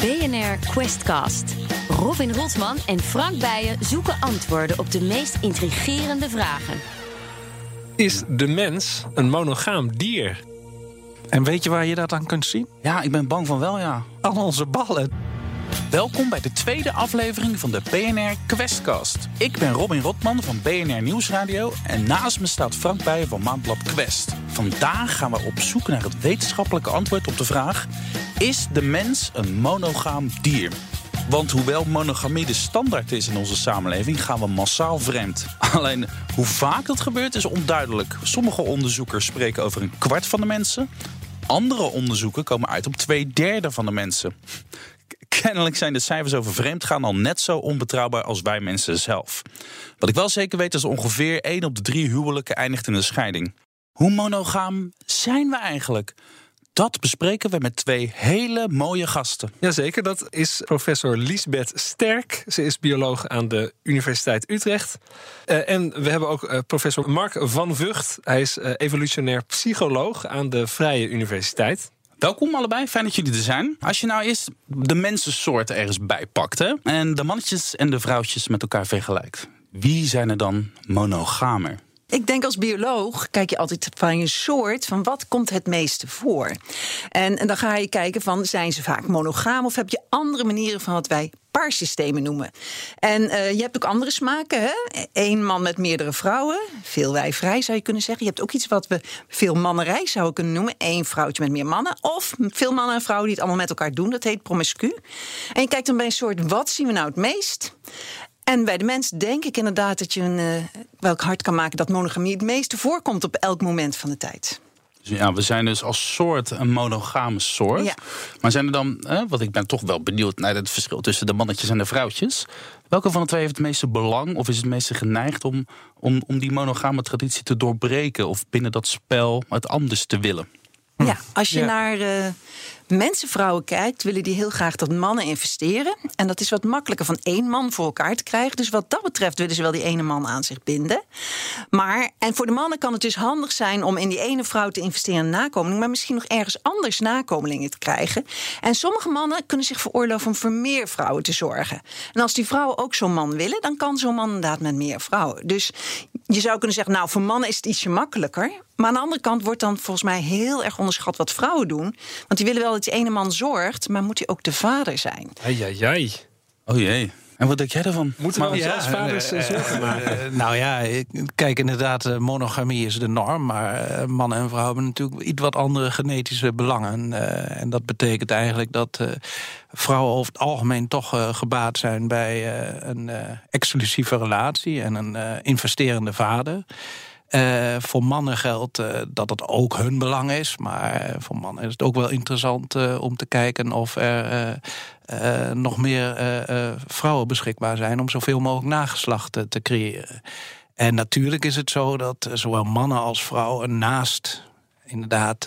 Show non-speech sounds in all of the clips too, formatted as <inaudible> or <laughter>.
BNR Questcast. Robin Rotman en Frank Bijen zoeken antwoorden op de meest intrigerende vragen. Is de mens een monogaam dier? En weet je waar je dat aan kunt zien? Ja, ik ben bang van wel, ja. Aan onze ballen. Welkom bij de tweede aflevering van de BNR Questcast. Ik ben Robin Rotman van BNR Nieuwsradio en naast me staat Frank Bijen van Maandblad Quest. Vandaag gaan we op zoek naar het wetenschappelijke antwoord op de vraag: is de mens een monogaam dier? Want hoewel monogamie de standaard is in onze samenleving, gaan we massaal vreemd. Alleen hoe vaak dat gebeurt is onduidelijk. Sommige onderzoekers spreken over een kwart van de mensen. Andere onderzoeken komen uit op twee derde van de mensen. Kennelijk zijn de cijfers over vreemdgaan al net zo onbetrouwbaar als wij mensen zelf. Wat ik wel zeker weet is ongeveer 1 op de 3 huwelijken eindigt in een scheiding. Hoe monogaam zijn we eigenlijk? Dat bespreken we met twee hele mooie gasten. Jazeker, dat is professor Liesbeth Sterk. Ze is bioloog aan de Universiteit Utrecht. Uh, en we hebben ook uh, professor Mark van Vught. Hij is uh, evolutionair psycholoog aan de Vrije Universiteit. Welkom allebei, fijn dat jullie er zijn. Als je nou eerst de mensensoort ergens bijpakt en de mannetjes en de vrouwtjes met elkaar vergelijkt, wie zijn er dan monogamer? Ik denk als bioloog kijk je altijd van je soort, van wat komt het meeste voor. En, en dan ga je kijken van zijn ze vaak monogaam of heb je andere manieren van wat wij paarsystemen noemen. En uh, je hebt ook andere smaken. Hè? Eén man met meerdere vrouwen. Veel wijvrij zou je kunnen zeggen. Je hebt ook iets wat we veel mannenrij zouden kunnen noemen. Eén vrouwtje met meer mannen. Of veel mannen en vrouwen die het allemaal met elkaar doen. Dat heet promiscu. En je kijkt dan bij een soort, wat zien we nou het meest? En bij de mens denk ik inderdaad dat je een, uh, welk hart kan maken dat monogamie het meeste voorkomt op elk moment van de tijd. Dus ja, we zijn dus als soort een monogame soort. Ja. Maar zijn er dan, hè, want ik ben toch wel benieuwd naar het verschil tussen de mannetjes en de vrouwtjes. Welke van de twee heeft het meeste belang of is het meeste geneigd om, om, om die monogame traditie te doorbreken of binnen dat spel het anders te willen? Ja, als je ja. naar uh, mensenvrouwen kijkt, willen die heel graag dat mannen investeren. En dat is wat makkelijker van één man voor elkaar te krijgen. Dus wat dat betreft willen ze wel die ene man aan zich binden. Maar, en voor de mannen kan het dus handig zijn om in die ene vrouw te investeren in nakomeling, maar misschien nog ergens anders nakomelingen te krijgen. En sommige mannen kunnen zich veroorloven om voor meer vrouwen te zorgen. En als die vrouwen ook zo'n man willen, dan kan zo'n man inderdaad met meer vrouwen. Dus je zou kunnen zeggen, nou, voor mannen is het ietsje makkelijker. Maar aan de andere kant wordt dan volgens mij heel erg onderschat wat vrouwen doen. Want die willen wel dat die ene man zorgt, maar moet hij ook de vader zijn? Ai, ai, ai. Oh jee. En wat denk jij ervan? Moeten we ons ja, als vaders uh, zorgen maken? Uh, nou ja, kijk, inderdaad, monogamie is de norm. Maar mannen en vrouwen hebben natuurlijk iets wat andere genetische belangen. Uh, en dat betekent eigenlijk dat vrouwen over het algemeen toch gebaat zijn bij een exclusieve relatie en een investerende vader. Uh, voor mannen geldt uh, dat het ook hun belang is. Maar uh, voor mannen is het ook wel interessant om te kijken of er nog meer vrouwen beschikbaar zijn om zoveel mogelijk nageslacht te creëren. En natuurlijk is het zo dat zowel mannen als vrouwen naast inderdaad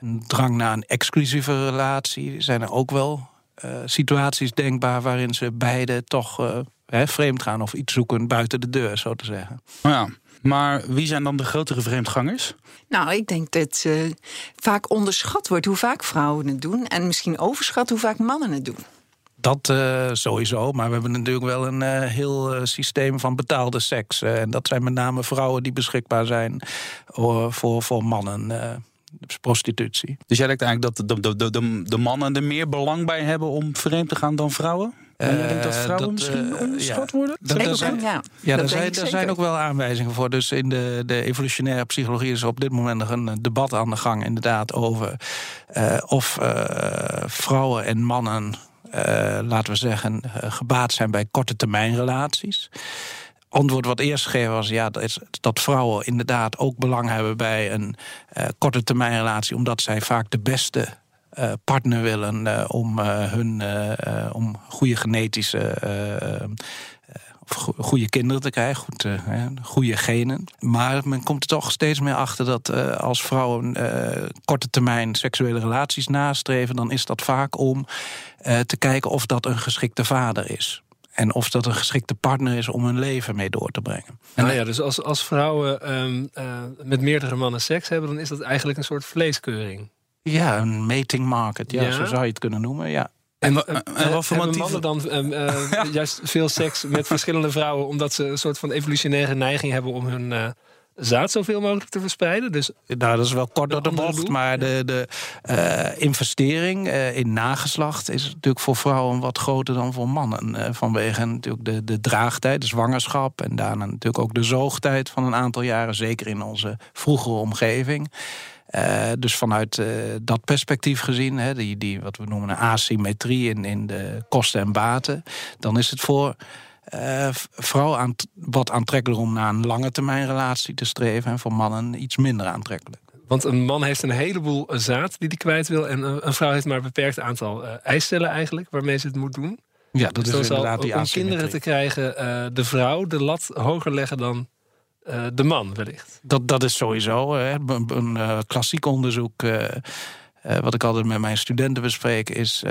een drang naar een exclusieve relatie zijn er ook wel situaties denkbaar waarin ze beide toch vreemd gaan of iets zoeken buiten de deur, zo te zeggen. Ja. Maar wie zijn dan de grotere vreemdgangers? Nou, ik denk dat uh, vaak onderschat wordt hoe vaak vrouwen het doen. En misschien overschat hoe vaak mannen het doen. Dat uh, sowieso, maar we hebben natuurlijk wel een uh, heel systeem van betaalde seks. en dat zijn met name vrouwen die beschikbaar zijn voor, voor mannen. Dus prostitutie. Dus jij denkt eigenlijk dat de, de, de, de mannen er meer belang bij hebben om vreemd te gaan dan vrouwen? En je denkt dat vrouwen dat, misschien uh, onderschat ja, worden? Dat, dat zijn, ja, ja daar zijn, daar zijn ook wel aanwijzingen voor. Dus in de, de evolutionaire psychologie is op dit moment nog een debat aan de gang, inderdaad, over uh, of uh, vrouwen en mannen, laten we zeggen, gebaat zijn bij korte termijn relaties antwoord wat eerst gegeven was, ja, dat, is, dat vrouwen inderdaad ook belang hebben bij een uh, korte termijn relatie, omdat zij vaak de beste uh, partner willen uh, om hun om goede genetische goede kinderen te krijgen, goed, goede genen. Maar men komt er toch steeds meer achter dat als vrouwen korte termijn seksuele relaties nastreven, dan is dat vaak om te kijken of dat een geschikte vader is. En of dat een geschikte partner is om hun leven mee door te brengen. Nou ja, dus als, als vrouwen uh, met meerdere mannen seks hebben, dan is dat eigenlijk een soort vleeskeuring. Ja, een mating market. Ja, ja, zo zou je het kunnen noemen. Ja. En, en, en wat voor mannen dan uh, <laughs> juist veel seks met verschillende vrouwen... omdat ze een soort van evolutionaire neiging hebben om hun zaad zoveel mogelijk te verspreiden. Dus nou, dat is wel kort door de bocht. Maar de, de uh, investering uh, in nageslacht is natuurlijk voor vrouwen wat groter dan voor mannen. Uh, vanwege natuurlijk de, de draagtijd, de zwangerschap en daarna natuurlijk ook de zoogtijd van een aantal jaren. Zeker in onze vroegere omgeving. Uh, dus vanuit uh, dat perspectief gezien, hè, die, die, wat we noemen een asymmetrie in, in de kosten en baten, dan is het voor uh, aan, wat aantrekkelijker om naar een lange termijn relatie te streven en voor mannen iets minder aantrekkelijk. Want een man heeft een heleboel zaad die hij kwijt wil. En een vrouw heeft maar een beperkt aantal eicellen eigenlijk, waarmee ze het moet doen. Ja, dat dus is inderdaad die Om kinderen te krijgen, de vrouw de lat hoger leggen dan uh, de man wellicht. Dat, dat is sowieso een, een klassiek onderzoek uh, wat ik altijd met mijn studenten bespreek, is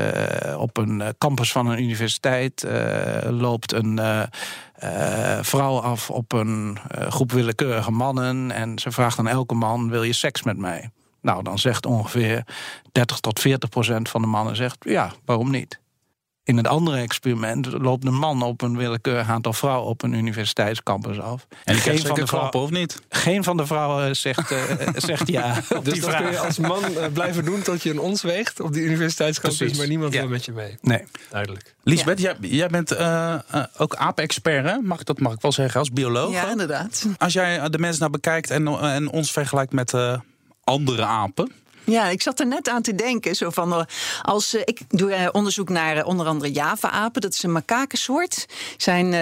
op een eh, campus van een universiteit loopt een vrouw af op een groep willekeurige mannen. En ze vraagt aan elke man: Wil je seks met mij? Nou, dan zegt ongeveer 30 tot 40 procent van de mannen zegt ja, waarom niet? In het andere experiment loopt een man op een willekeurig aantal vrouwen op een universiteitscampus af. En geen van de vrouwen of niet? Geen van de vrouwen zegt, uh, <laughs> zegt ja. dus dat kun je als man uh, blijven doen tot je een ons weegt op die universiteitscampus, Precies. maar niemand ja. wil met je mee. Nee. Duidelijk. Lisbeth, ja. jij, jij, bent uh, ook aap-expert, hè? Mag, dat mag ik wel zeggen als bioloog. Ja, inderdaad. Als jij de mensen nou bekijkt en, en ons vergelijkt met andere apen. Ja, ik zat er net aan te denken. Zo van, eh, als, uh, ik doe uh, onderzoek naar uh, onder andere Java-apen. Dat is een makakensoort. zijn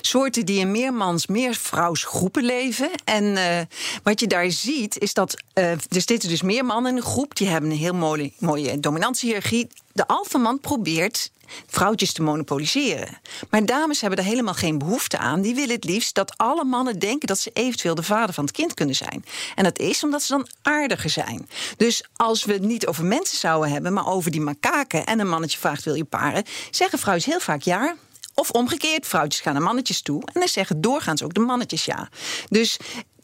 soorten die in meermans, meervrouwsgroepen leven. En wat je daar ziet, is dat er zitten dus meer mannen in een groep. Die hebben een heel mooie, mooie dominantiehierarchie. De alfaman probeert vrouwtjes te monopoliseren. Maar dames hebben er helemaal geen behoefte aan. Die willen het liefst dat alle mannen denken dat ze eventueel de vader van het kind kunnen zijn. En dat is omdat ze dan aardiger zijn. Dus als we het niet over mensen zouden hebben, maar over die makaken en een mannetje vraagt: wil je paren? Zeggen vrouwtjes heel vaak ja. Of omgekeerd, vrouwtjes gaan naar mannetjes toe en dan zeggen doorgaans ook de mannetjes ja. Dus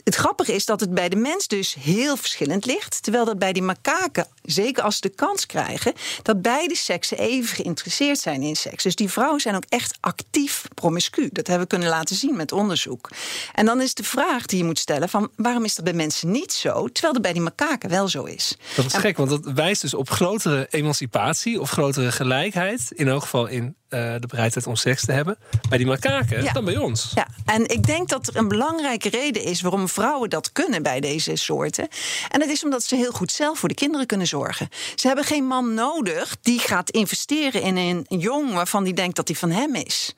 het grappige is dat het bij de mens dus heel verschillend ligt. Terwijl dat bij die makaken, zeker als ze de kans krijgen, dat beide seksen even geïnteresseerd zijn in seks. Dus die vrouwen zijn ook echt actief promiscu. Dat hebben we kunnen laten zien met onderzoek. En dan is de vraag die je moet stellen: van waarom is dat bij mensen niet zo, terwijl dat bij die makaken wel zo is? Dat is gek, want dat wijst dus op grotere emancipatie of grotere gelijkheid. In elk geval in de bereidheid om seks te hebben. Bij die makaken ja. dan bij ons. Ja, en ik denk dat er een belangrijke reden is waarom vrouwen dat kunnen bij deze soorten. En dat is omdat ze heel goed zelf voor de kinderen kunnen zorgen. Ze hebben geen man nodig die gaat investeren in een jong waarvan die denkt dat hij van hem is.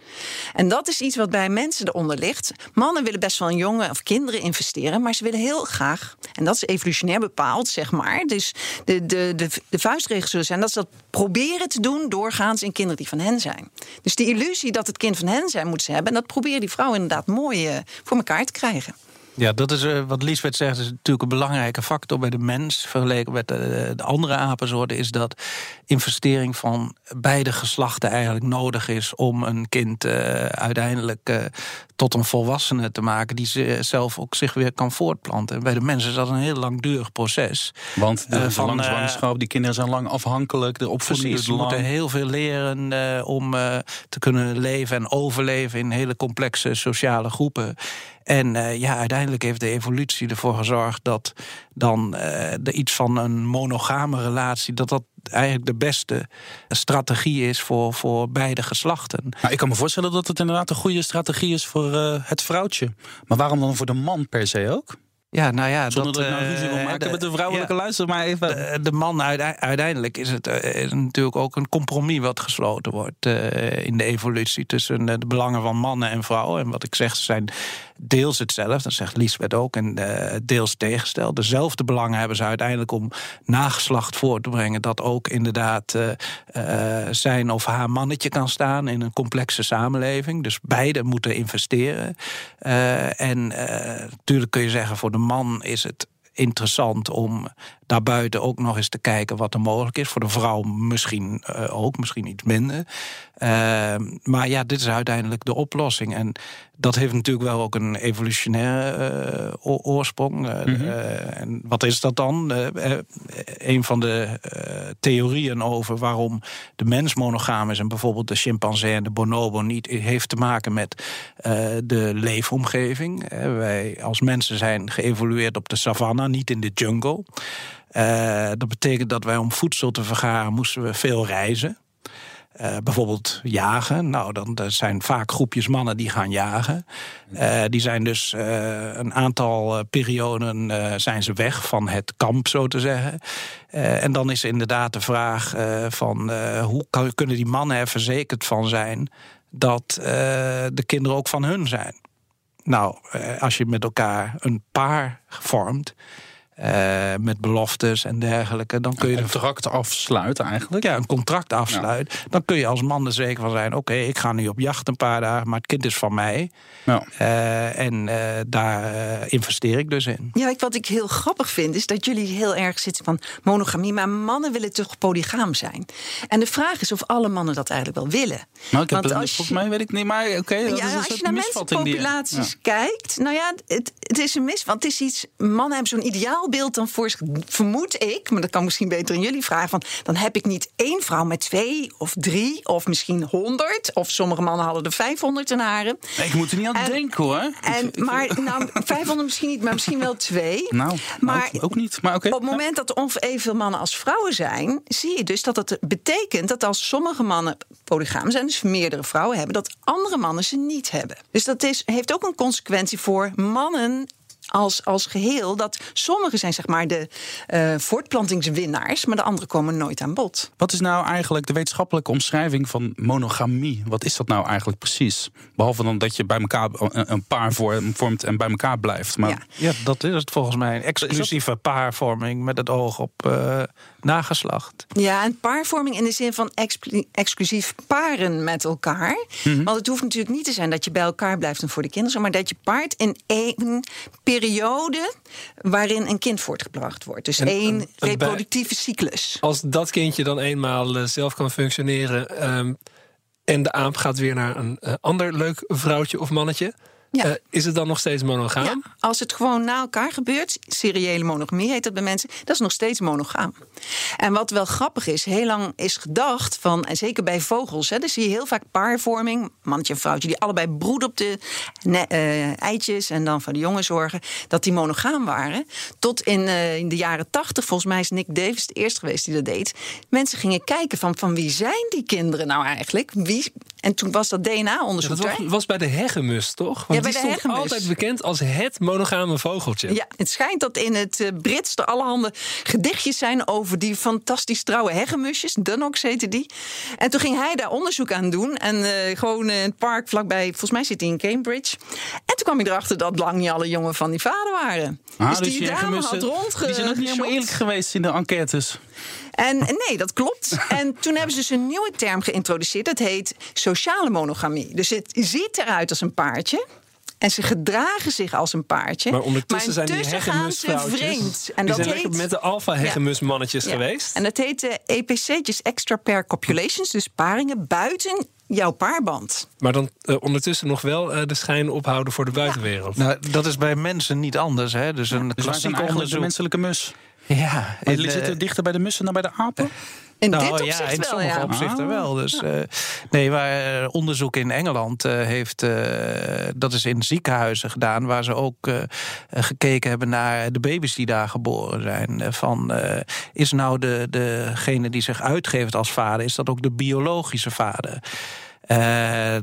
En dat is iets wat bij mensen eronder ligt. Mannen willen best wel een jongen of kinderen investeren, maar ze willen heel graag, en dat is evolutionair bepaald, zeg maar. Dus de, de, de, de vuistregels zullen zijn dat ze dat proberen te doen doorgaans in kinderen die van hen zijn. Dus die illusie dat het kind van hen zijn moet ze hebben. En dat proberen die vrouw inderdaad mooi uh, voor elkaar te krijgen. Ja, dat is uh, wat Liesbeth zegt, is natuurlijk een belangrijke factor bij de mens vergeleken met de, de, andere apensoorten, is dat investering van beide geslachten eigenlijk nodig is om een kind uh, uiteindelijk uh, tot een volwassene te maken die ze zelf ook zich weer kan voortplanten. En bij de mensen is dat een heel langdurig proces. Want de, van lange zwangerschap, die kinderen zijn lang afhankelijk, de opvoeding precies, is lang. Ze moeten heel veel leren om te kunnen leven en overleven in hele complexe sociale groepen. En uh, ja, uiteindelijk heeft de evolutie ervoor gezorgd dat dan uh, er iets van een monogame relatie, dat dat eigenlijk de beste strategie is voor, voor beide geslachten. Nou, ik kan me voorstellen dat het inderdaad een goede strategie is voor uh, het vrouwtje. Maar waarom dan voor de man per se ook? Ja, nou ja, Zonder dat, ik nou ruzie wil maken de, met de vrouwelijke ja, luister maar even. De, de man uiteindelijk is het uh, natuurlijk ook een compromis wat gesloten wordt uh, in de evolutie tussen de belangen van mannen en vrouwen. En wat ik zeg, ze zijn deels hetzelfde, dat zegt Liesbeth ook, en uh, deels tegengesteld. Dezelfde belangen hebben ze uiteindelijk om nageslacht voor te brengen, dat ook inderdaad zijn of haar mannetje kan staan in een complexe samenleving. Dus beide moeten investeren. en natuurlijk kun je zeggen voor de man is het interessant om daarbuiten ook nog eens te kijken wat er mogelijk is. Voor de vrouw misschien ook, misschien iets minder. Ehm, maar ja, dit is uiteindelijk de oplossing. En dat heeft natuurlijk wel ook een evolutionaire oorsprong. Mhm. en wat is dat dan? een van de theorieën over waarom de mens monogaam is en bijvoorbeeld de chimpansee en de bonobo niet, heeft te maken met de leefomgeving. wij als mensen zijn geëvolueerd op de savanna, niet in de jungle. Uh, dat betekent dat wij om voedsel te vergaren moesten we veel reizen. Uh, bijvoorbeeld jagen. Nou, dan er zijn vaak groepjes mannen die gaan jagen. Uh, die zijn dus een aantal perioden zijn ze weg van het kamp, zo te zeggen. en dan is inderdaad de vraag van hoe kunnen die mannen er verzekerd van zijn dat de kinderen ook van hun zijn. Nou, als je met elkaar een paar vormt uh, met beloftes en dergelijke. Dan kun je een contract afsluiten eigenlijk. Ja, een contract afsluiten. Dan kun je als man er zeker van zijn: oké, ik ga nu op jacht een paar dagen, maar het kind is van mij. Ja. Uh, en uh, daar investeer ik dus in. Ja, wat ik heel grappig vind, is dat jullie heel erg zitten van monogamie, maar mannen willen toch polygaam zijn. En de vraag is of alle mannen dat eigenlijk wel willen. Nou, ik heb Want als volgens mij weet ik niet, maar oké. Okay, ja, als je naar mensenpopulaties ja. kijkt, nou ja, het, het is een mis, want het is iets. Mannen hebben zo'n ideaal beeld dan voor vermoed ik, maar dat kan misschien beter in jullie vragen, van dan heb ik niet één vrouw met twee of drie of misschien honderd, of sommige mannen hadden er 500 in haren. Ik moet er niet aan denken hoor. En, maar nou, <laughs> 500 misschien niet, maar misschien wel twee. Nou, maar ook, niet. Maar oké. Op het moment dat er evenveel mannen als vrouwen zijn, zie je dus dat dat betekent dat als sommige mannen polygaam zijn, dus meerdere vrouwen hebben, dat andere mannen ze niet hebben. Dus dat is, heeft ook een consequentie voor mannen als, als geheel. Dat sommigen zijn zeg maar de uh, voortplantingswinnaars, maar de anderen komen nooit aan bod. Wat is nou eigenlijk de wetenschappelijke omschrijving van monogamie? Wat is dat nou eigenlijk precies? Behalve dan dat je bij elkaar een paar vormt en bij elkaar blijft. Maar... Ja. ja, dat is het volgens mij. Een exclusieve paarvorming met het oog op uh, nageslacht. Ja, en paarvorming in de zin van exclusief paren met elkaar. Mhm. Want het hoeft natuurlijk niet te zijn dat je bij elkaar blijft en voor de kinderen, maar dat je paart in één periode waarin een kind voortgebracht wordt. Dus één reproductieve cyclus. Als dat kindje dan eenmaal eh, zelf kan functioneren. Ehm, en de aap gaat weer naar een uh, ander leuk vrouwtje of mannetje. Ja. Uh, is het dan nog steeds monogaam? Ja, als het gewoon na elkaar gebeurt, seriële monogamie heet dat bij mensen, dat is nog steeds monogaam. En wat wel grappig is, heel lang is gedacht van, en zeker bij vogels, hè, dan zie je heel vaak paarvorming, mannetje en vrouwtje, die allebei broeden op de uh, eitjes en dan van de jongen zorgen, dat die monogaam waren. Tot in, uh, in de jaren tachtig, volgens mij is Nick Davis de eerste geweest die dat deed. Mensen gingen kijken van, van wie zijn die kinderen nou eigenlijk? Wie, en toen was dat DNA-onderzoek. dat was, was, bij de hegemus, toch? Want ja, bij die stond altijd bekend als het monogame vogeltje. Ja, het schijnt dat in het uh, Brits er allerhande gedichtjes zijn over die fantastisch trouwe hegemusjes. Dunnox heette die. En toen ging hij daar onderzoek aan doen. En uh, gewoon in het park vlakbij, volgens mij zit hij in Cambridge. En toen kwam hij erachter dat lang niet alle jongen van die vader waren. Ah, dus, dus die dame had rondge... Die zijn ook niet helemaal eerlijk geweest in de enquêtes. En nee, dat klopt. En toen hebben ze dus een nieuwe term geïntroduceerd. Dat heet sociale monogamie. Dus het ziet eruit als een paardje. En ze gedragen zich als een paardje. Maar ondertussen zijn die hegemus vreemd. En die dat zijn heet, met de alfa hegemus mannetjes geweest. En dat heet de EPC'tjes extra pair copulations. Dus paringen buiten jouw paarband. Maar dan uh, ondertussen nog wel uh, de schijn ophouden voor de buitenwereld. Nou, dat is bij mensen niet anders. Hè? Dus een dus klassiek onderzoek. de menselijke mus. Ja, maar en, zitten uh, dichter bij de mussen dan bij de apen? <laughs> In nou, dit opzicht ja, in wel, sommige ja. opzichten ah. wel. Dus, uh, nee, waar uh, onderzoek in Engeland uh, heeft, dat is in ziekenhuizen gedaan, waar ze ook gekeken hebben naar de baby's die daar geboren zijn. van is nou de, degene die zich uitgeeft als vader, is dat ook de biologische vader? Uh,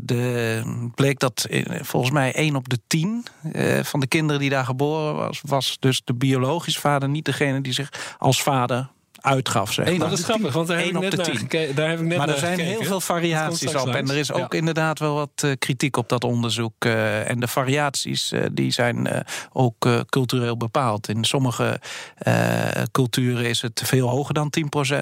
de, bleek dat volgens mij 1 op de 10 uh, van de kinderen die daar geboren was, was dus de biologische vader niet degene die zich als vader uitgaf. Zeg maar. Dat is grappig, want daar heb, ik net, gekeken, daar heb ik net Maar er zijn heel veel variaties op. En er is ook inderdaad wel wat kritiek op dat onderzoek. en de variaties die zijn ook cultureel bepaald. In sommige culturen is het veel hoger dan 10%.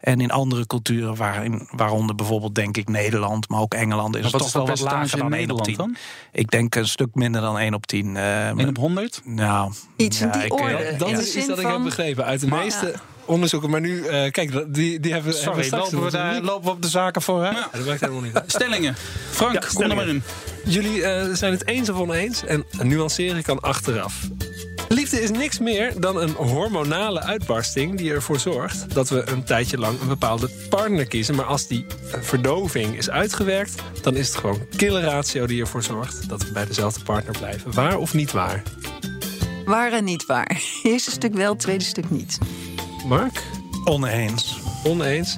En in andere culturen, waarin, waaronder bijvoorbeeld denk ik Nederland, maar ook Engeland, is het toch wel wat lager dan Nederland 1 op 10. Dan? Ik denk een stuk minder dan 1 op 10. Uh, 1 op 100? Nou, iets ja, in die orde. Dat is iets dat ik heb begrepen. Uit de meeste onderzoeken. Maar nu, uh, kijk, die, die hebben, Sorry, hebben lopen, we daar, lopen we op de zaken voor, hè? Ja. dat werkt helemaal niet. Stellingen. Frank, ja, kom er maar in. Jullie uh, zijn het eens of oneens en nuanceren kan achteraf. Liefde is niks meer dan een hormonale uitbarsting die ervoor zorgt dat we een tijdje lang een bepaalde partner kiezen. Maar als die eh, verdoving is uitgewerkt, dan is het gewoon kille ratio die ervoor zorgt dat we bij dezelfde partner blijven. Waar of niet waar? Waar en niet waar. <laughs> Eerste stuk wel, tweede stuk niet. Mark? Oneens. Oneens.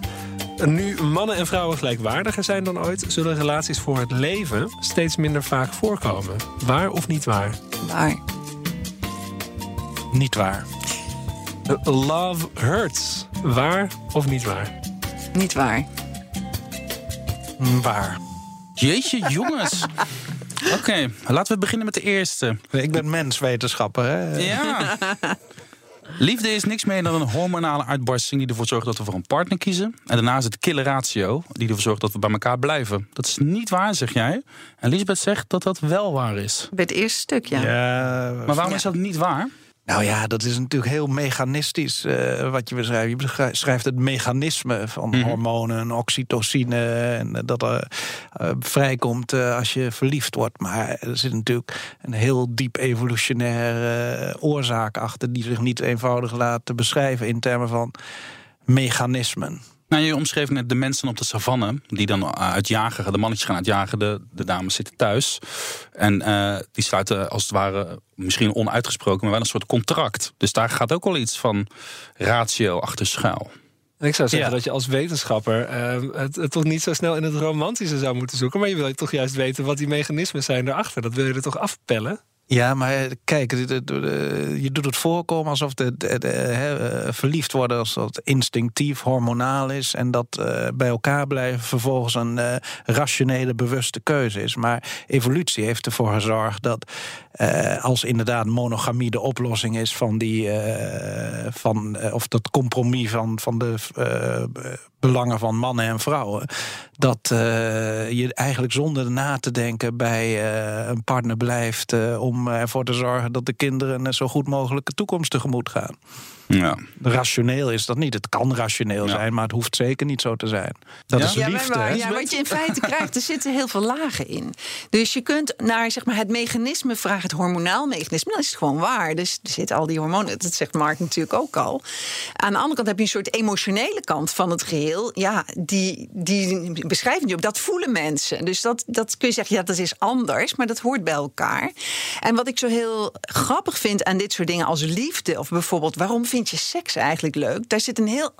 Nu mannen en vrouwen gelijkwaardiger zijn dan ooit, zullen relaties voor het leven steeds minder vaak voorkomen. Waar of niet waar? Waar. Niet waar. Love hurts. Waar of niet waar? Niet waar. Waar. Jeetje, jongens. <laughs> Oké, laten we beginnen met de eerste. Ik ben menswetenschapper, hè? Ja. <laughs> Liefde is niks meer dan een hormonale uitbarsting die ervoor zorgt dat we voor een partner kiezen. En daarnaast het killer ratio die ervoor zorgt dat we bij elkaar blijven. Dat is niet waar, zeg jij. En Lisbeth zegt dat dat wel waar is. Bij het eerste stuk, ja. ja maar waarom is dat niet waar? Nou ja, dat is natuurlijk heel mechanistisch uh, wat je beschrijft. Je beschrijft het mechanisme van mm -hmm. hormonen, oxytocine... en dat er uh, vrijkomt uh, als je verliefd wordt. Maar er zit natuurlijk een heel diep evolutionaire oorzaak achter... die zich niet eenvoudig laat beschrijven in termen van mechanismen. Nou, je omschreef net de mensen op de savanne die dan uitjagen. De mannetjes gaan uitjagen, de, de dames zitten thuis. En uh, die sluiten als het ware, misschien onuitgesproken, maar wel een soort contract. Dus daar gaat ook wel iets van ratio achter schuil. En ik zou zeggen dat je als wetenschapper uh, het, het, toch niet zo snel in het romantische zou moeten zoeken. Maar je wil toch juist weten wat die mechanismen zijn erachter. Dat wil je er toch afpellen? Ja, maar kijk, je doet het voorkomen alsof de, eh, verliefd worden als dat instinctief, hormonaal is. En dat uh, bij elkaar blijven vervolgens een uh, rationele, bewuste keuze is. Maar evolutie heeft ervoor gezorgd dat als inderdaad monogamie de oplossing is van die, van, of dat compromis van, van de belangen van mannen en vrouwen. Dat je eigenlijk zonder na te denken bij een partner blijft om ervoor te zorgen dat de kinderen een zo goed mogelijke toekomst tegemoet gaan. Ja. Rationeel is dat niet. Het kan rationeel zijn, maar het hoeft zeker niet zo te zijn. Dat is liefde. Maar, ja, wat je in feite <laughs> krijgt, er zitten heel veel lagen in. Dus je kunt naar zeg maar, het mechanisme vragen, het hormonaal mechanisme. Dan is het gewoon waar. Dus er zitten al die hormonen. Dat zegt Mark natuurlijk ook al. Aan de andere kant heb je een soort emotionele kant van het geheel. Ja, die, die beschrijven die ook. Dat voelen mensen. Dus dat, dat kun je zeggen, ja, dat is anders. Maar dat hoort bij elkaar. En wat ik zo heel grappig vind aan dit soort dingen als liefde. Of bijvoorbeeld, waarom vind je seks eigenlijk leuk? Daar zit een heel,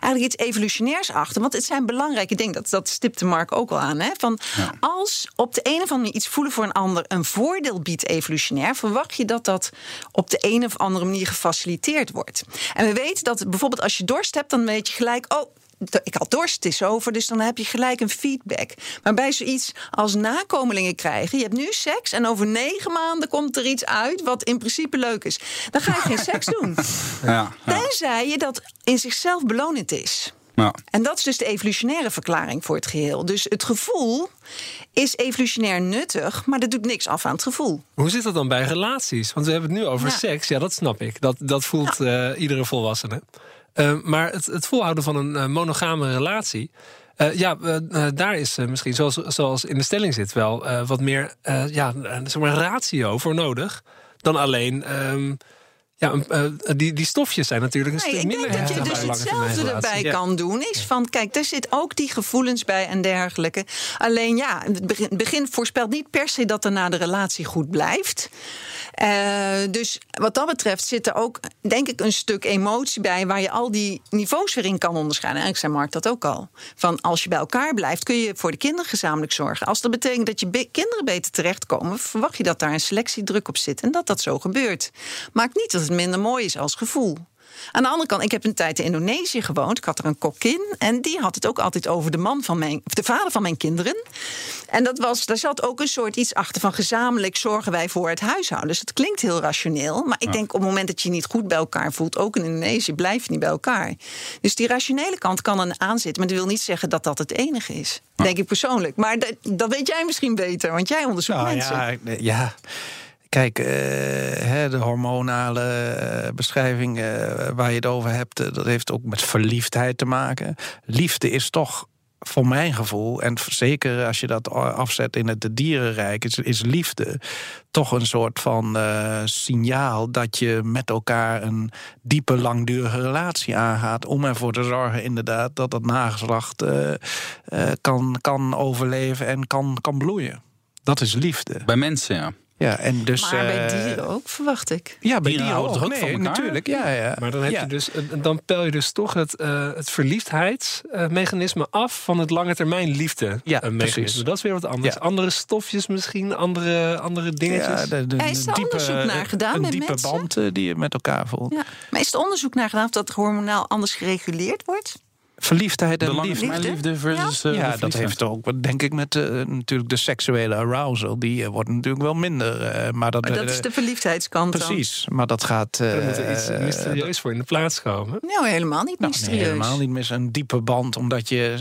eigenlijk iets evolutionairs achter. Want het zijn belangrijke dingen. Dat, dat stipte Mark ook al aan. Hè? Van Als op de een of andere manier iets voelen voor een ander een voordeel biedt evolutionair, verwacht je dat dat op de een of andere manier gefaciliteerd wordt. En we weten dat bijvoorbeeld als je dorst hebt, dan weet je gelijk, oh, ik had dorst, het is over, dus dan heb je gelijk een feedback. Maar bij zoiets als nakomelingen krijgen, je hebt nu seks en over negen maanden komt er iets uit wat in principe leuk is. Dan ga je geen seks <laughs> doen. Ja, ja. Tenzij je dat in zichzelf belonend is. Ja. En dat is dus de evolutionaire verklaring voor het geheel. Dus het gevoel is evolutionair nuttig, maar dat doet niks af aan het gevoel. Hoe zit dat dan bij relaties? Want we hebben het nu over seks. Ja, dat snap ik. Dat, dat voelt uh, iedere volwassene. Uh, maar het, het, volhouden van een uh, monogame relatie. Uh, ja, daar is misschien, zoals, zoals in de stelling zit, wel wat meer ja, zeg ratio voor nodig. Dan alleen um, ja, uh, die, die stofjes zijn natuurlijk een stuk minder heftig. Dat je dus hetzelfde erbij kan doen. Is van, kijk, daar zit ook die gevoelens bij en dergelijke. Alleen ja, het begin, begin voorspelt niet per se dat er na de relatie goed blijft. Uh, dus wat dat betreft zit er ook, denk ik, een stuk emotie bij... waar je al die niveaus weer in kan onderscheiden. Eigenlijk zei Mark dat ook al. Van als je bij elkaar blijft, kun je voor de kinderen gezamenlijk zorgen. Als dat betekent dat je kinderen beter terechtkomen... verwacht je dat daar een selectiedruk op zit en dat dat zo gebeurt. Maakt niet dat het minder mooi is als gevoel. Aan de andere kant, ik heb een tijd in Indonesië gewoond. Ik had er een kokkin. En die had het ook altijd over de man van mijn, de vader van mijn kinderen. En dat was, daar zat ook een soort iets achter van gezamenlijk zorgen wij voor het huishouden. Dus het klinkt heel rationeel. Maar ik denk op het moment dat je je niet goed bij elkaar voelt, ook in Indonesië, blijf je niet bij elkaar. Dus die rationele kant kan er aan zitten. Maar dat wil niet zeggen dat dat het enige is. Denk ik persoonlijk. Maar dat, dat weet jij misschien beter, want jij onderzoekt nou, mensen. Ja, ja. Kijk, uh, de hormonale uh, beschrijving uh, waar je het over hebt, dat heeft ook met verliefdheid te maken. Liefde is toch voor mijn gevoel, en zeker als je dat afzet in het dierenrijk, is, liefde toch een soort van signaal dat je met elkaar een diepe, langdurige relatie aangaat. Om ervoor te zorgen, inderdaad, dat het nageslacht kan, kan overleven en kan, kan bloeien. Dat is liefde. Bij mensen, ja. Ja, en dus, maar bij eh, dieren ook, verwacht ik. Ja, bij dieren, dieren ook. ook nee, natuurlijk. Ja, ja. Maar dan, heb je dus, dan pel je dus toch het, uh, het verliefdheidsmechanisme af van het lange termijn liefde. Ja, mechanisme. Dat is weer wat anders. Andere stofjes misschien, andere, andere dingetjes. Ja, de, de, is er diepe, onderzoek naar gedaan een met diepe mensen? band die je met elkaar voelt. Ja. Maar is er onderzoek naar gedaan of dat hormonaal anders gereguleerd wordt? Verliefdheid en liefde. liefde versus ja, ja dat heeft ook denk ik met uh, natuurlijk de seksuele arousal. Die uh, wordt natuurlijk wel minder uh, maar dat, maar dat is de verliefdheidskant precies maar dat gaat er moet er iets mysterieus voor in de plaats komen nou helemaal niet nou, mysterieus. nee, helemaal niet. Mis een diepe band omdat je,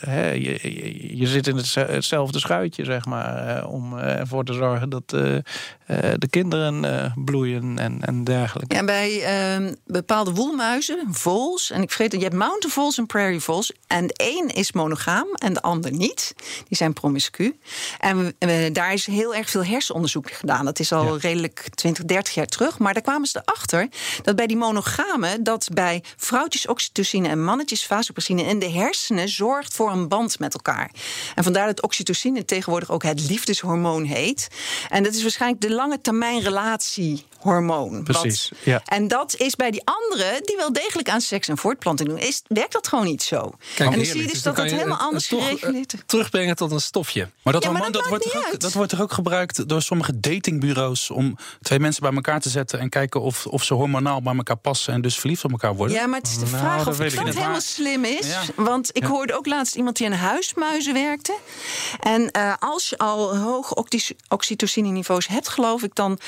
hè, je, je, je zit in het, hetzelfde schuitje zeg maar om ervoor te zorgen dat de kinderen bloeien en, en dergelijke. Ja bij ehm, bepaalde woelmuizen vols en ik vergeet dat je hebt mountain vols en prairie voles. En de een is monogaam en de ander niet. Die zijn promiscu. En daar is heel erg veel hersenonderzoek gedaan. Dat is al redelijk 20, 30 jaar terug. Maar daar kwamen ze erachter dat bij die monogame... dat bij vrouwtjes oxytocine en mannetjes vasopressine... in de hersenen zorgt voor een band met elkaar. En vandaar dat oxytocine tegenwoordig ook het liefdeshormoon heet. En dat is waarschijnlijk de lange termijn relatie hormoon. Precies. ja. En dat is bij die anderen, die wel degelijk aan seks en voortplanting doen, is, werkt dat gewoon niet zo. Kijk, en dan zie je dus dat het helemaal anders gereguleerd is. Terugbrengen tot een stofje. Maar dat, hormoon, dat, wordt toch ook, dat wordt toch ook gebruikt door sommige datingbureaus om twee mensen bij elkaar te zetten en kijken of, of ze hormonaal bij elkaar passen en dus verliefd op elkaar worden? Ja, maar het is de nou, vraag of het helemaal slim is. Want ik hoorde ook laatst iemand die aan huismuizen werkte. En uh, als je al hoge oxytocine niveaus hebt, geloof ik, dan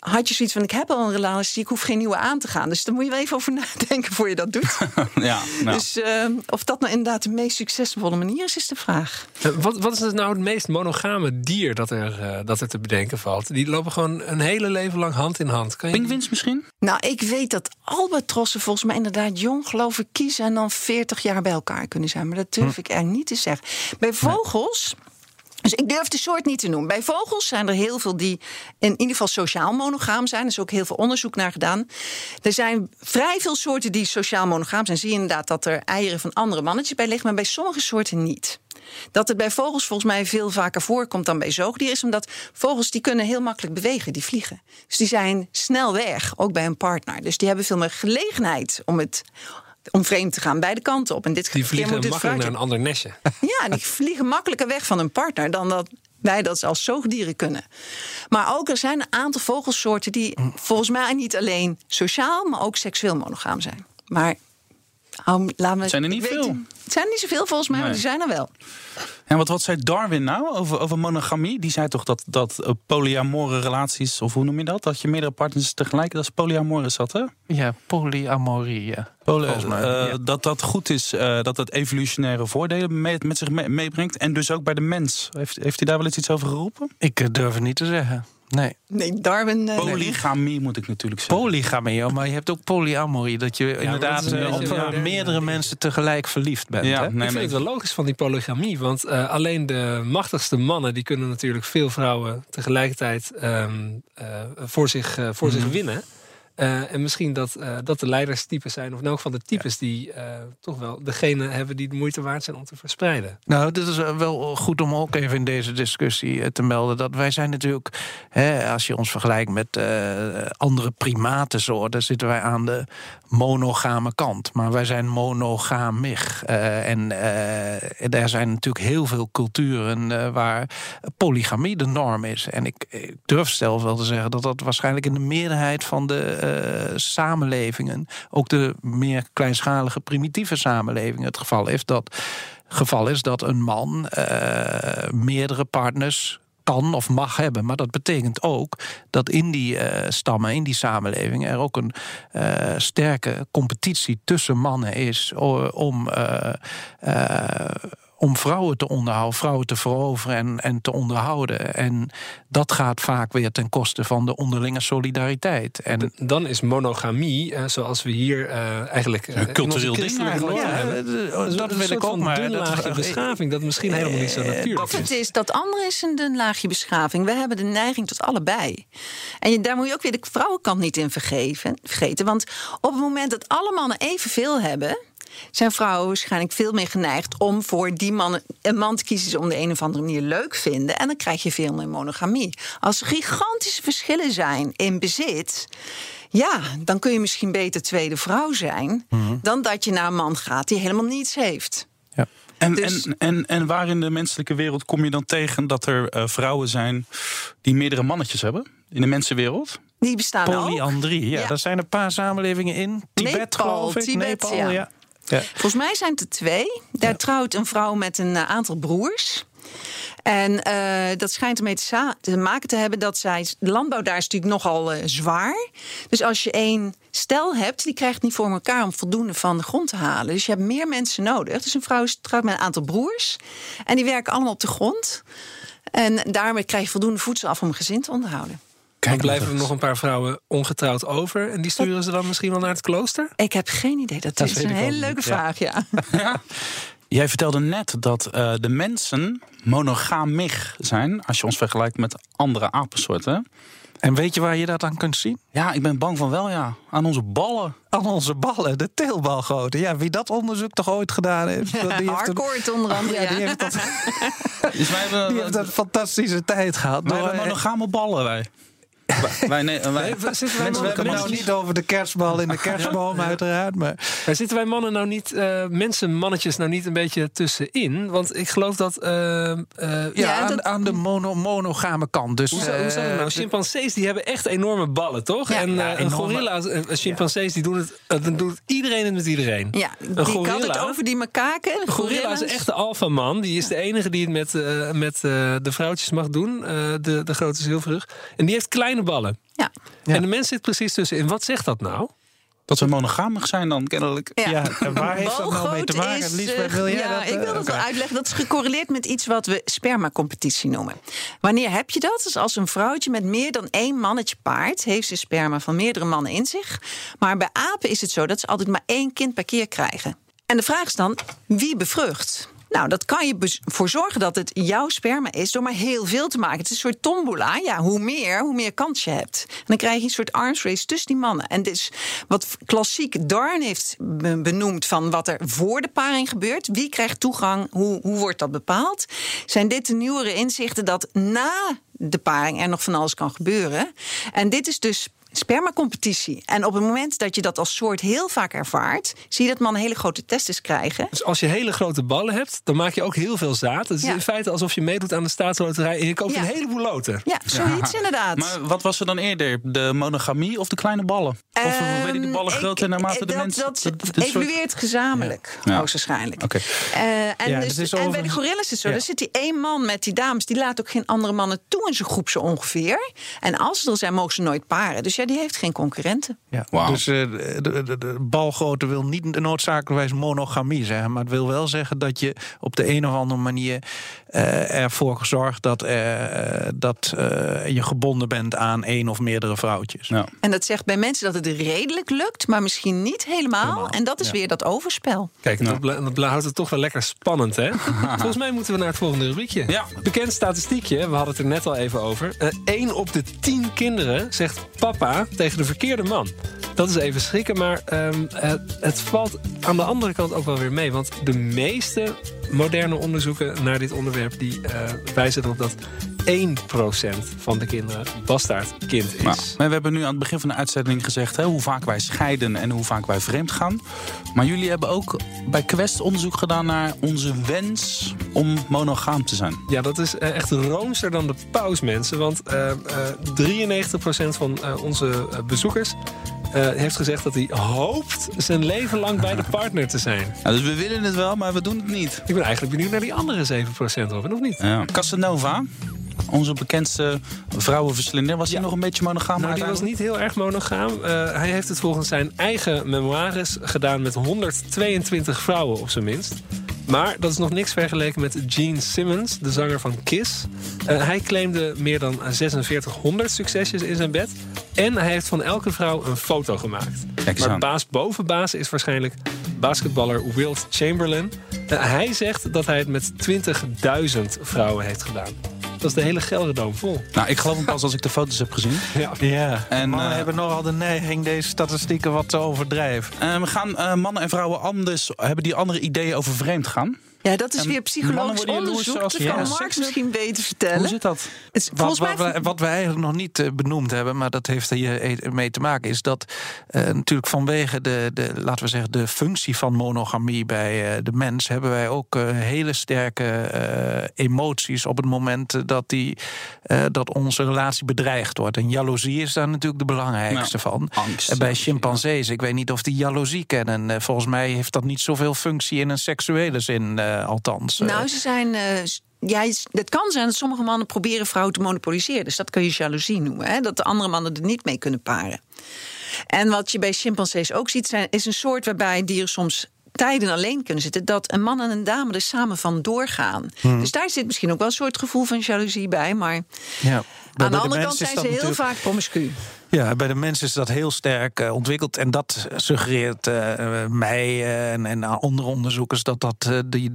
had je zoiets van: ik heb al een relatie, ik hoef geen nieuwe aan te gaan. Dus daar moet je wel even over <laughs> nadenken voor je dat doet. <laughs> ja, nou. Dus uh, of dat nou inderdaad de meest succesvolle manier is, is de vraag. Uh, wat, wat is nou het meest monogame dier dat er, uh, dat er te bedenken valt? Die lopen gewoon een hele leven lang hand in hand. Kan je... Pinguïns misschien? Nou, ik weet dat albatrossen volgens mij inderdaad jong, geloof ik, kiezen en dan 40 jaar bij elkaar kunnen zijn. Maar dat durf hm. ik er niet te zeggen. Bij vogels. Nee dus ik durf de soort niet te noemen. Bij vogels zijn er heel veel die in ieder geval sociaal monogaam zijn. Er is ook heel veel onderzoek naar gedaan. Er zijn vrij veel soorten die sociaal monogaam zijn. Zie je inderdaad dat er eieren van andere mannetjes bij liggen, maar bij sommige soorten niet. Dat het bij vogels volgens mij veel vaker voorkomt dan bij zoogdieren is omdat vogels die kunnen heel makkelijk bewegen, die vliegen. Dus die zijn snel weg, ook bij een partner. Dus die hebben veel meer gelegenheid om het om vreemd te gaan, beide kanten op. En dit die vliegen makkelijker naar een ander nestje. <laughs> Ja, die vliegen makkelijker weg van een partner dan dat wij dat als zoogdieren kunnen. Maar ook er zijn een aantal vogelsoorten die volgens mij niet alleen sociaal, maar ook seksueel monogaam zijn. Maar um, laat me, zijn er niet veel? het zijn er niet zoveel volgens mij, maar die zijn er wel. En wat, wat zei Darwin nou over, over monogamie? Die zei toch dat, dat uh, polyamore relaties, of hoe noem je dat? Dat je meerdere partners tegelijk, dat is polyamore is dat, hè? Ja, polyamorie, ja. Poly, uh, Dat dat goed is, uh, dat dat evolutionaire voordelen mee, met zich meebrengt. En dus ook bij de mens. Heeft, heeft hij daar wel eens iets over geroepen? Ik durf het niet te zeggen. Nee. Nee, Darwin. Uh, Polygamie moet ik natuurlijk zeggen. Polygamie, maar je hebt ook polyamorie. Dat je inderdaad op meerdere mensen tegelijk verliefd bent. Ja, hè? Nee, ik vind het wel logisch van die polygamie. Want uh, alleen de machtigste mannen die kunnen natuurlijk veel vrouwen tegelijkertijd um, uh, voor, zich, voor mm zich winnen. Uh, en misschien dat, uh, dat de leiderstypes zijn, of in elk van de types ja. die uh, toch wel degene hebben die de moeite waard zijn om te verspreiden. Nou, dit is wel goed om ook even in deze discussie te melden. Dat wij zijn natuurlijk, hè, als je ons vergelijkt met andere primatensoorten, zitten wij aan de monogame kant. Maar wij zijn monogamig. en er zijn natuurlijk heel veel culturen waar polygamie de norm is. En ik, ik durf zelf wel te zeggen dat dat waarschijnlijk in de meerderheid van de samenlevingen, ook de meer kleinschalige, primitieve samenlevingen, het geval is dat, geval is dat een man meerdere partners kan of mag hebben. Maar dat betekent ook dat in die uh, stammen, in die samenleving, er ook een sterke competitie tussen mannen is om. Uh, om vrouwen te onderhouden, vrouwen te veroveren en, en te onderhouden. En dat gaat vaak weer ten koste van de onderlinge solidariteit. En dan is monogamie, uh, zoals we hier uh, eigenlijk uh, een cultureel ding eigenlijk. Ja, dat, dat wil ik ook maar. Een laagje beschaving, dat misschien helemaal niet zo natuurlijk is. Het is. Dat andere is een dun laagje beschaving. We hebben de neiging tot allebei. En je, daar moet je ook weer de vrouwenkant niet in vergeven, vergeten. Want op het moment dat alle mannen evenveel hebben zijn vrouwen waarschijnlijk veel meer geneigd om voor die man een man te kiezen om de een of andere manier leuk vinden. En dan krijg je veel meer monogamie. Als er gigantische verschillen zijn in bezit. Ja, dan kun je misschien beter tweede vrouw zijn. Mhm. dan dat je naar een man gaat die helemaal niets heeft. Ja. En, dus- en, en, en waar in de menselijke wereld kom je dan tegen dat er uh, vrouwen zijn die meerdere mannetjes hebben? In de mensenwereld? Die bestaan Polyandrie, ja, ja. Daar zijn een paar samenlevingen in. Tibet, Nepal, geloof ik. Tibet, Nepal, ja. ja. Ja. Volgens mij zijn het er twee. Daar trouwt een vrouw met een eh, aantal broers. En uh, dat schijnt ermee te, te, maken te hebben dat zij. De landbouw daar is natuurlijk nogal uh, zwaar. Dus als je één stel hebt, die krijgt niet voor elkaar om voldoende van de grond te halen. Dus je hebt meer mensen nodig. Dus een vrouw is trouwt met een aantal broers. En die werken allemaal op de grond. En daarmee krijg je voldoende voedsel af om een gezin te onderhouden. Kijk, dan blijven er nog een paar vrouwen ongetrouwd over. En die sturen ze dan misschien wel naar het klooster? Ik heb geen idee. Dat, is een hele leuke vraag, ja. <laughs> ja. Jij vertelde net dat uh, de mensen monogamig zijn... als je ons vergelijkt met andere apensoorten. En weet je waar je dat aan kunt zien? Ja, ik ben bang van wel, ja. Aan onze ballen. Aan onze ballen, de teelbalgoten. Ja, wie dat onderzoek toch ooit gedaan heeft. Ja, die <laughs> heeft een... onder andere. Ja, die heeft dat, <laughs> dus wij hebben, die heeft dat fantastische tijd gehad. Wij hebben monogame ballen, wij. Wij, nee, wij, zitten wij we hebben nou niet over de kerstbal in de kerstboom, uiteraard. Maar. maar zitten wij mannen nou niet, uh, mensen, mannetjes, nou niet een beetje tussenin? Want ik geloof dat. Uh, uh, ja, ja aan, dat... aan, de mono, monogame kant. Dus, hoe, hoe zou nou? Chimpansees die hebben echt enorme ballen, toch? Ja. En ja, gorilla's, chimpansees, die doen het, dan doet iedereen het met iedereen. Ja, een gorilla, had het over die makaken. Een gorilla is echt de alfaman. Die is de enige die het met, met de vrouwtjes mag doen. de, de grote zilverrug. En die heeft kleine ballen. Ja. En de mens zit precies tussenin. Wat zegt dat nou? Dat we monogamig zijn dan, kennelijk. Ja, <laughs> en waar heeft dat nou mee te maken? Lisbeth, wil jij ja, dat? ik wil dat wel uitleggen. Dat is gecorreleerd met iets wat we spermacompetitie noemen. Wanneer heb je dat? Dus als een vrouwtje met meer dan één mannetje paard... heeft ze sperma van meerdere mannen in zich. Maar bij apen is het zo dat ze altijd maar één kind per keer krijgen. En de vraag is dan, wie bevrucht? Nou, dat kan je voor zorgen dat het jouw sperma is door maar heel veel te maken. Het is een soort tombola. Ja, hoe meer, hoe meer kans je hebt. En dan krijg je een soort arms race tussen die mannen. En is wat klassiek Darn heeft benoemd van wat er voor de paring gebeurt. Wie krijgt toegang? Hoe, hoe wordt dat bepaald? Zijn dit de nieuwere inzichten dat na de paring er nog van alles kan gebeuren? En dit is dus spermacompetitie. En op het moment dat je dat als soort heel vaak ervaart, zie je dat mannen hele grote testes krijgen. Dus als je hele grote ballen hebt, dan maak je ook heel veel zaad. Het is in feite alsof je meedoet aan de staatsloterij en je koopt een heleboel loten. Ja, zoiets inderdaad. Maar wat was er dan eerder? De monogamie of de kleine ballen? Of um, werden die ballen groter naarmate de mensen... Dat, dat evolueert gezamenlijk, hoogstwaarschijnlijk. Okay. Uh, en, dus, dus en bij de gorillas is het zo. Er zit die één man met die dames, die laat ook geen andere mannen toe in zijn groep zo ongeveer. En als ze er zijn, mogen ze nooit paren. Dus die heeft geen concurrenten. Ja, Dus uh, de, de, de, balgrootte wil niet noodzakelijkwijs monogamie zeggen. Maar het wil wel zeggen dat je op de een of andere manier ervoor zorgt dat, uh, dat je gebonden bent aan één of meerdere vrouwtjes. Ja. En dat zegt bij mensen dat het redelijk lukt, maar misschien niet helemaal. En dat is weer dat overspel. Kijk, dat, dat houdt het toch wel lekker spannend, hè? <laughs> Volgens mij moeten we naar het volgende rubriekje. Ja. Bekend statistiekje, we hadden het er net al even over. Eén op de tien kinderen zegt papa tegen de verkeerde man. Dat is even schrikken, maar um, het, het, valt aan de andere kant ook wel weer mee. Want de meeste moderne onderzoeken naar dit onderwerp... die uh, wijzen erop dat 1% van de kinderen bastaardkind is. Maar, we hebben nu aan het begin van de uitzending gezegd... Hè, hoe vaak wij scheiden en hoe vaak wij vreemd gaan. Maar jullie hebben ook bij Quest onderzoek gedaan naar onze wens om monogaam te zijn. Ja, dat is eh, echt roomser dan de paus, mensen. Want uh, uh, 93% van onze bezoekers heeft gezegd dat hij hoopt zijn leven lang bij de partner te zijn. <laughs> dus we willen het wel, maar we doen het niet. Ik ben eigenlijk benieuwd naar die andere 7% Robin, of niet? Ja. Casanova, onze bekendste vrouwenverslinder. Was hij nog een beetje monogaam? Nou, die was niet heel erg monogaam. Uh, hij heeft het volgens zijn eigen memoires gedaan met 122 vrouwen op zijn minst. Maar dat is nog niks vergeleken met Gene Simmons, de zanger van Kiss. Uh, hij claimde meer dan 4600 succesjes in zijn bed. En hij heeft van elke vrouw een foto gemaakt. Maar baas boven baas is waarschijnlijk basketballer Wilt Chamberlain. Uh, hij zegt dat hij het met 20.000 vrouwen heeft gedaan. Dat is de hele Gelderdoom vol. Nou, ik geloof hem pas als ik de foto's heb gezien. Ja, ja. en mannen uh, hebben nogal de neiging deze statistieken wat te overdrijven. Uh, gaan uh, mannen en vrouwen anders, hebben die andere ideeën over vreemd gaan? Ja, dat is weer psychologisch onderzoek. Dat kan ja, Mark misschien beter vertellen. Hoe zit dat? Het, wat, wat, we, wat, we, eigenlijk nog niet uh, benoemd hebben, maar dat heeft hier mee te maken, is dat uh, natuurlijk vanwege de, de, laten we zeggen, de functie van monogamie bij uh, de mens, hebben wij ook hele sterke emoties op het moment dat, die, dat onze relatie bedreigd wordt. En jaloezie is daar natuurlijk de belangrijkste nou, van. Angst. bij chimpansees, ik weet niet of die jaloezie kennen. volgens mij heeft dat niet zoveel functie in een seksuele zin. Eh, althans. Eh. Nou, ze zijn. Eh, ja, het kan zijn dat sommige mannen proberen vrouwen te monopoliseren. Dus dat kun je jaloezie noemen. Hè? Dat de andere mannen er niet mee kunnen paren. En wat je bij chimpansees ook ziet, zijn, is een soort waarbij dieren soms tijden alleen kunnen zitten. Dat een man en een dame er samen van doorgaan. Hmm. Dus daar zit misschien ook wel een soort gevoel van jaloezie bij. Maar ja, aan de andere kant zijn ze heel vaak promiscu. Ja, bij de mensen is dat heel sterk uh, ontwikkeld. En dat suggereert uh, mij uh, en, en andere onderzoekers dat, dat die,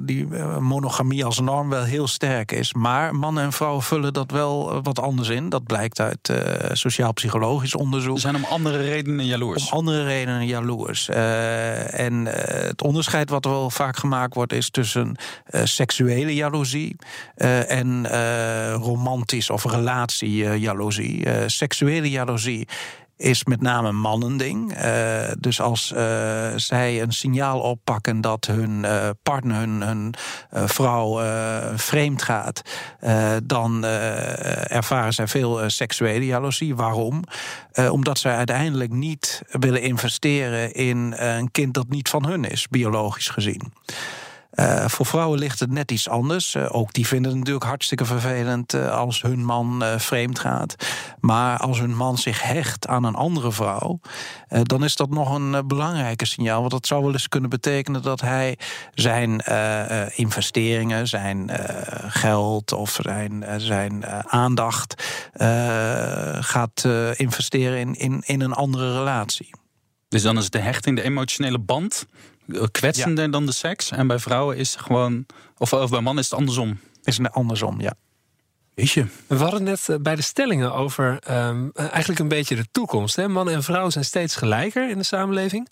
die monogamie als norm wel heel sterk is. Maar mannen en vrouwen vullen dat wel wat anders in. Dat blijkt uit sociaal-psychologisch onderzoek. Ze zijn om andere redenen jaloers. Om andere redenen jaloers. en het onderscheid wat wel vaak gemaakt wordt is tussen seksuele jaloezie en romantisch of relatie jaloezie. seksuele jaloezie is met name een mannending. Uh, dus als uh, zij een signaal oppakken dat hun uh, partner, hun, hun vrouw vreemd gaat, dan ervaren zij veel seksuele jaloezie. Waarom? omdat zij uiteindelijk niet willen investeren in een kind dat niet van hun is, biologisch gezien. Uh, voor vrouwen ligt het net iets anders. Uh, ook die vinden het natuurlijk hartstikke vervelend uh, als hun man vreemd gaat. Maar als hun man zich hecht aan een andere vrouw, dan is dat nog een belangrijke signaal. Want dat zou wel eens kunnen betekenen dat hij zijn investeringen, zijn geld of zijn, zijn aandacht gaat investeren in, in, in een andere relatie. Dus dan is de hechting, de emotionele band kwetsender dan de seks. En bij vrouwen is het gewoon. Of, of bij mannen is het andersom. Is het andersom, ja. Weet je. We hadden net eh, bij de stellingen over um, eigenlijk een beetje de toekomst. Hè? Mannen en vrouwen zijn steeds gelijker in de samenleving.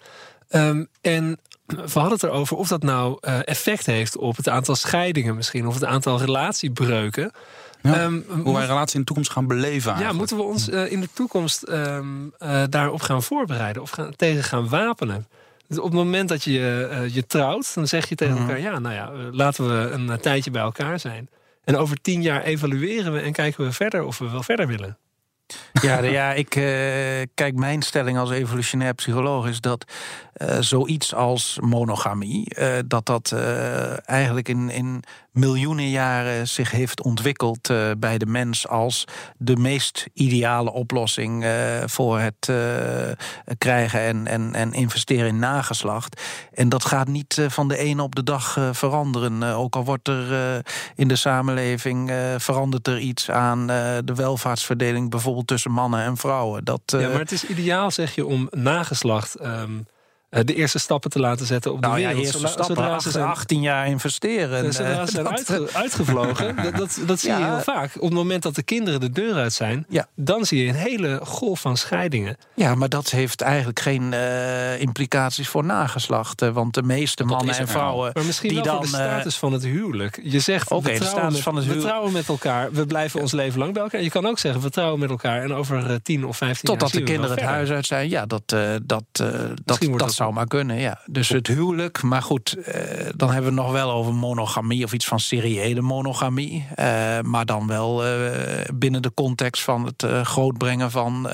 Um, en we hadden het erover of dat nou uh, effect heeft op het aantal scheidingen misschien, of het aantal relatiebreuken. Ja, um, hoe wij relatie in de toekomst gaan beleven. Eigenlijk. Ja, moeten we ons uh, in de toekomst um, uh, daarop gaan voorbereiden of gaan, tegen gaan wapenen? Dus op het moment dat je uh, je trouwt, dan zeg je tegen mhm. elkaar: ja, nou ja, eh, laten we een eh, tijdje bij elkaar zijn. En over tien jaar evalueren we en kijken we verder of we wel verder willen. Ja, ja ik uh, kijk, mijn stelling als evolutionair psycholoog is dat uh, zoiets als monogamie, uh, dat dat eigenlijk in, in miljoenen jaren zich heeft ontwikkeld uh, bij de mens als de meest ideale oplossing uh, voor het uh, krijgen en, en, en investeren in nageslacht. En dat gaat niet van de ene op de dag veranderen. ook al wordt er in de samenleving verandert er iets aan de welvaartsverdeling, bijvoorbeeld tussen mannen en vrouwen. Dat, ja, maar het is ideaal, zeg je, om nageslacht. Um eh, de eerste stappen te laten zetten op de nou, wereld. Ja, eerste stappen, zodra ze zijn, 18 jaar investeren. Zodra ze zijn <laughs> uitge, uitgevlogen, dat, dat, dat zie je heel vaak. Op het moment dat de kinderen de deur uit zijn, ja. dan zie je een hele golf van scheidingen. Ja, maar dat heeft eigenlijk geen uh, implicaties voor nageslacht. Want de meeste mannen en vrouwen. Maar misschien die dan, de status van het huwelijk. Je zegt, okay, we, trouwen met, van het we trouwen met elkaar, we blijven ons leven lang bij elkaar. Je kan ook zeggen, we trouwen met elkaar en over uh, 10 of 15 Totdat jaar. Totdat de kinderen het huis uit zijn. Ja, dat, uh, dat, dat, dat, dat zou zou maar kunnen, ja. Dus het huwelijk, maar goed, eh, dan hebben we het nog wel over monogamie of iets van seriële monogamie. Eh, maar dan wel eh, binnen de context van het grootbrengen van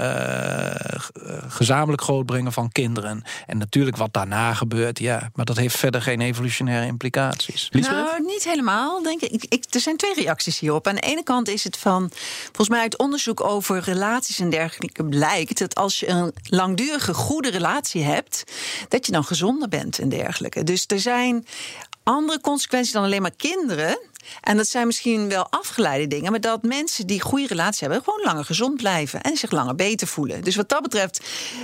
gezamenlijk grootbrengen van kinderen. En natuurlijk wat daarna gebeurt, ja, maar dat heeft verder geen evolutionaire implicaties. Nou, niet helemaal, denk ik. Ik, ik. Er zijn twee reacties hierop. Aan de ene kant is het van, volgens mij uit onderzoek over relaties en dergelijke blijkt dat als je een langdurige goede relatie hebt, dat je dan gezonder bent en dergelijke. Dus er zijn andere consequenties dan alleen maar kinderen. En dat zijn misschien wel afgeleide dingen, maar dat mensen die goede relaties hebben, gewoon langer gezond blijven en zich langer beter voelen. Dus wat dat betreft,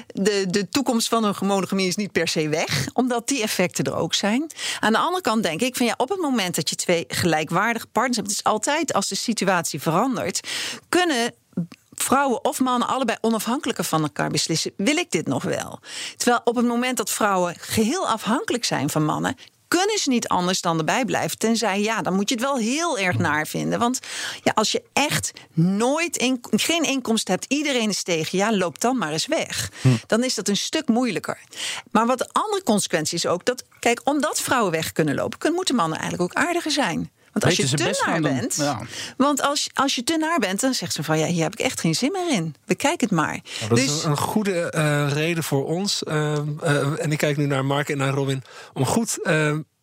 de, de toekomst van een monogamie is niet per se weg, omdat die effecten er ook zijn. Aan de andere kant denk ik van ja, op het moment dat je twee gelijkwaardige partners hebt, het is altijd als de situatie verandert, kunnen vrouwen of mannen allebei onafhankelijker van elkaar beslissen: wil ik dit nog wel? Terwijl op het moment dat vrouwen geheel afhankelijk zijn van mannen. Kunnen ze niet anders dan erbij blijven? Tenzij ja, dan moet je het wel heel erg naar vinden. Want ja, als je echt nooit in, geen inkomsten hebt, iedereen is tegen, ja, loop dan maar eens weg. Dan is dat een stuk moeilijker. Maar wat de andere consequentie is ook dat, kijk, omdat vrouwen weg kunnen lopen, kunnen, moeten mannen eigenlijk ook aardiger zijn. Want als Weten je te best naar bent, ja. want als, als je te naar bent, dan zegt ze van ja, hier heb ik echt geen zin meer in. Bekijk het maar. Nou, dat dus is een goede eh, reden voor ons. eh, eh, en ik kijk nu naar Mark en naar Robin. Om goed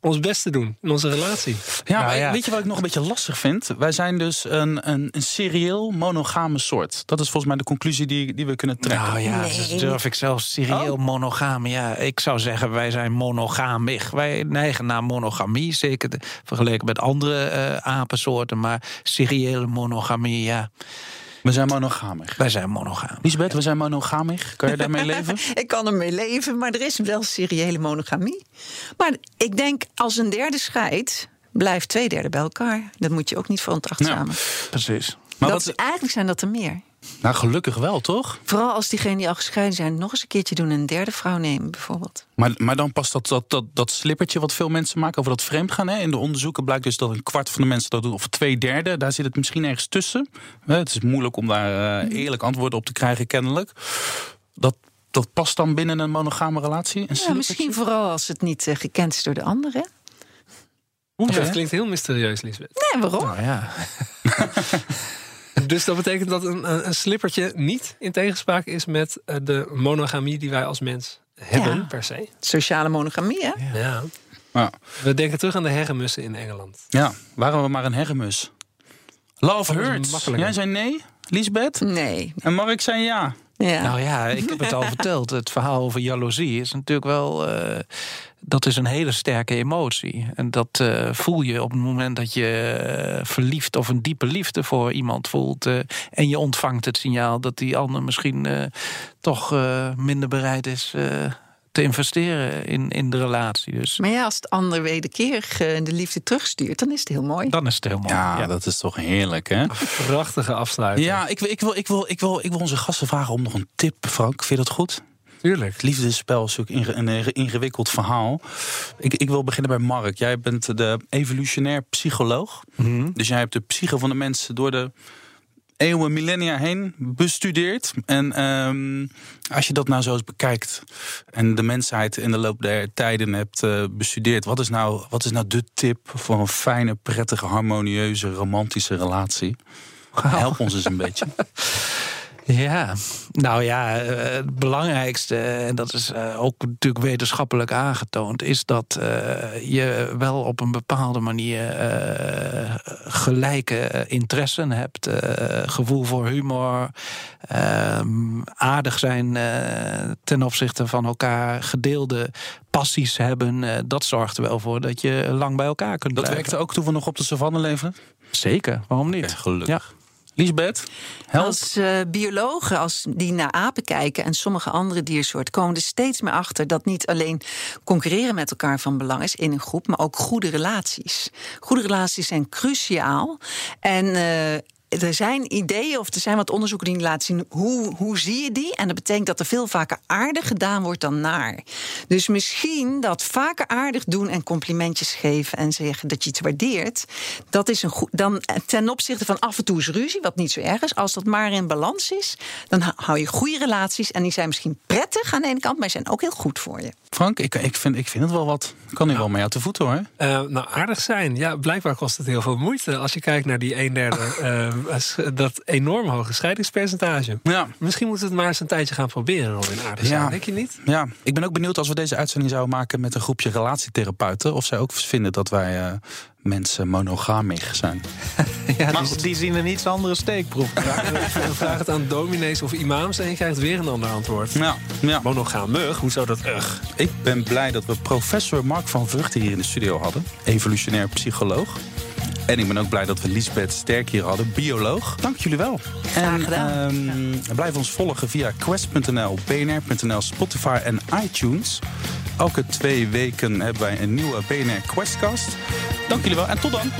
ons best te doen in onze relatie. Ja, Nou maar ja. weet je wat ik nog een beetje lastig vind? Wij zijn dus een, een, een serieel monogame soort. Dat is volgens mij de conclusie die, die we kunnen trekken. Nou ja, Nee. dat durf ik zelfs serieel monogaam. Ja, ik zou zeggen, wij zijn monogamig. Wij neigen naar monogamie, zeker de- vergeleken met andere eh, apensoorten. Maar seriële monogamie, ja, We zijn monogamig. wij zijn monogaam. Lisbeth, we zijn monogamig. Kan je daarmee leven? <laughs> ik kan ermee leven, maar er is wel seriële monogamie. Maar ik denk, als een derde scheidt, blijft twee derde bij elkaar. Dat moet je ook niet veronachtzamen. Precies. Maar dat wat, is, eigenlijk zijn dat er meer. nou, gelukkig wel, toch? Vooral als diegenen die al gescheiden zijn, nog eens een keertje doen en een derde vrouw nemen, bijvoorbeeld. Maar, maar dan past dat, dat, dat, dat slippertje wat veel mensen maken over dat vreemdgaan. Hè? In de onderzoeken blijkt dus dat een kwart van de mensen dat doet, of twee derde, daar zit het misschien ergens tussen. Hè, Het is moeilijk om daar eh, eerlijk antwoord op te krijgen, kennelijk. Dat, dat past dan binnen een monogame relatie? Een Ja, slippertje? misschien vooral als het niet eh, gekend is door de anderen. Oeh, Dat klinkt heel mysterieus, Lisbeth. Nee, waarom? Nou ja, <laughs> <laughs> Dus dat betekent dat een, een, slippertje niet in tegenspraak is met eh, de monogamie die wij als mens hebben, Ja. per se. Sociale monogamie, hè? Ja. Ja. We denken terug aan de herrenmussen in Engeland. ja, waren we maar een herremus. Love hurts. Jij zei nee, Lisbeth? Nee. En Mark zei ja. Ja. nou ja, ik heb het al verteld. Het verhaal over jaloezie is natuurlijk wel. eh, dat is een hele sterke emotie. En dat eh, voel je op het moment dat je eh, verliefd of een diepe liefde voor iemand voelt. eh, en je ontvangt het signaal dat die ander misschien eh, toch eh, minder bereid is eh, te investeren in, in de relatie. Dus Maar ja, als het ander wederkerig de liefde terugstuurt, dan is het heel mooi. dan is het heel mooi. Ja, dat is toch heerlijk, hè? Prachtige afsluiting. Ja, ik, wil- ik, wil, ik, wil, ik, wil, ik wil onze gasten vragen om nog een tip, Frank. Vind je dat goed? Tuurlijk. Het liefdesspel is natuurlijk inge- een ingewikkeld verhaal. Ik, ik wil beginnen bij Mark. Jij bent de evolutionair psycholoog. Dus jij hebt de psyche van de mensen door de eeuwen, millennia heen bestudeerd. En ehm, als je dat nou zo eens bekijkt en de mensheid in de loop der tijden hebt eh, bestudeerd, wat is, nou, wat is nou de tip voor een fijne, prettige, harmonieuze, romantische relatie? Help ons eens een beetje. <laughs> Ja, nou ja, eh, het belangrijkste, en dat is eh, ook natuurlijk wetenschappelijk aangetoond, is dat eh, je wel op een bepaalde manier gelijke interessen hebt. gevoel voor humor, ehm, aardig zijn ten opzichte van elkaar, gedeelde passies hebben. dat zorgt er wel voor dat je lang bij elkaar kunt Dat blijven. werkte ook toen we nog op de savanne leven? Zeker, waarom niet? Oké, gelukkig. Ja. Lisbeth, help. Als eh, biologen, als die naar apen kijken en sommige andere diersoorten, komen er steeds meer achter dat niet alleen concurreren met elkaar van belang is in een groep, maar ook goede relaties. Goede relaties zijn cruciaal. En eh, er zijn ideeën of er zijn wat onderzoeken die laten zien hoe, hoe zie je die. En dat betekent dat er veel vaker aardig gedaan wordt dan naar. Dus misschien dat vaker aardig doen en complimentjes geven en zeggen dat je iets waardeert. Dat is een goed. Dan ten opzichte van af en toe is ruzie, wat niet zo erg is. Als dat maar in balans is, dan hou je goede relaties. En die zijn misschien prettig aan de ene kant, maar zijn ook heel goed voor je. Frank, ik, ik, vind, ik vind het wel wat. Kan nu wel mee uit de voeten hoor. Uh, nou, aardig zijn. Ja, blijkbaar kost het heel veel moeite. Als je kijkt naar die een derde, uh, <laughs> dat enorm hoge scheidingspercentage. Ja. Misschien moeten we het maar eens een tijdje gaan proberen, Robin. Aardig zijn, ja. denk je niet? Ja, ik ben ook benieuwd als we deze uitzending zouden maken met een groepje relatietherapeuten. Of zij ook vinden dat wij uh, mensen monogamisch zijn. <laughs> ja, die, die, zien een iets andere steekproef. <laughs> Vraag het aan dominees of imams en je krijgt weer een ander antwoord. Ja, ja. Monogamig, hoe zou dat? Ugh. Ik ben blij dat we professor Mark van Vruchten hier in de studio hadden. Evolutionair psycholoog. En ik ben ook blij dat we Lisbeth Sterk hier hadden, bioloog. Dank jullie wel. Graag gedaan. Um, blijf ons volgen via quest.nl, bnr.nl, Spotify en iTunes. Elke twee weken hebben wij een nieuwe BNR Questcast. Dank jullie wel en tot dan.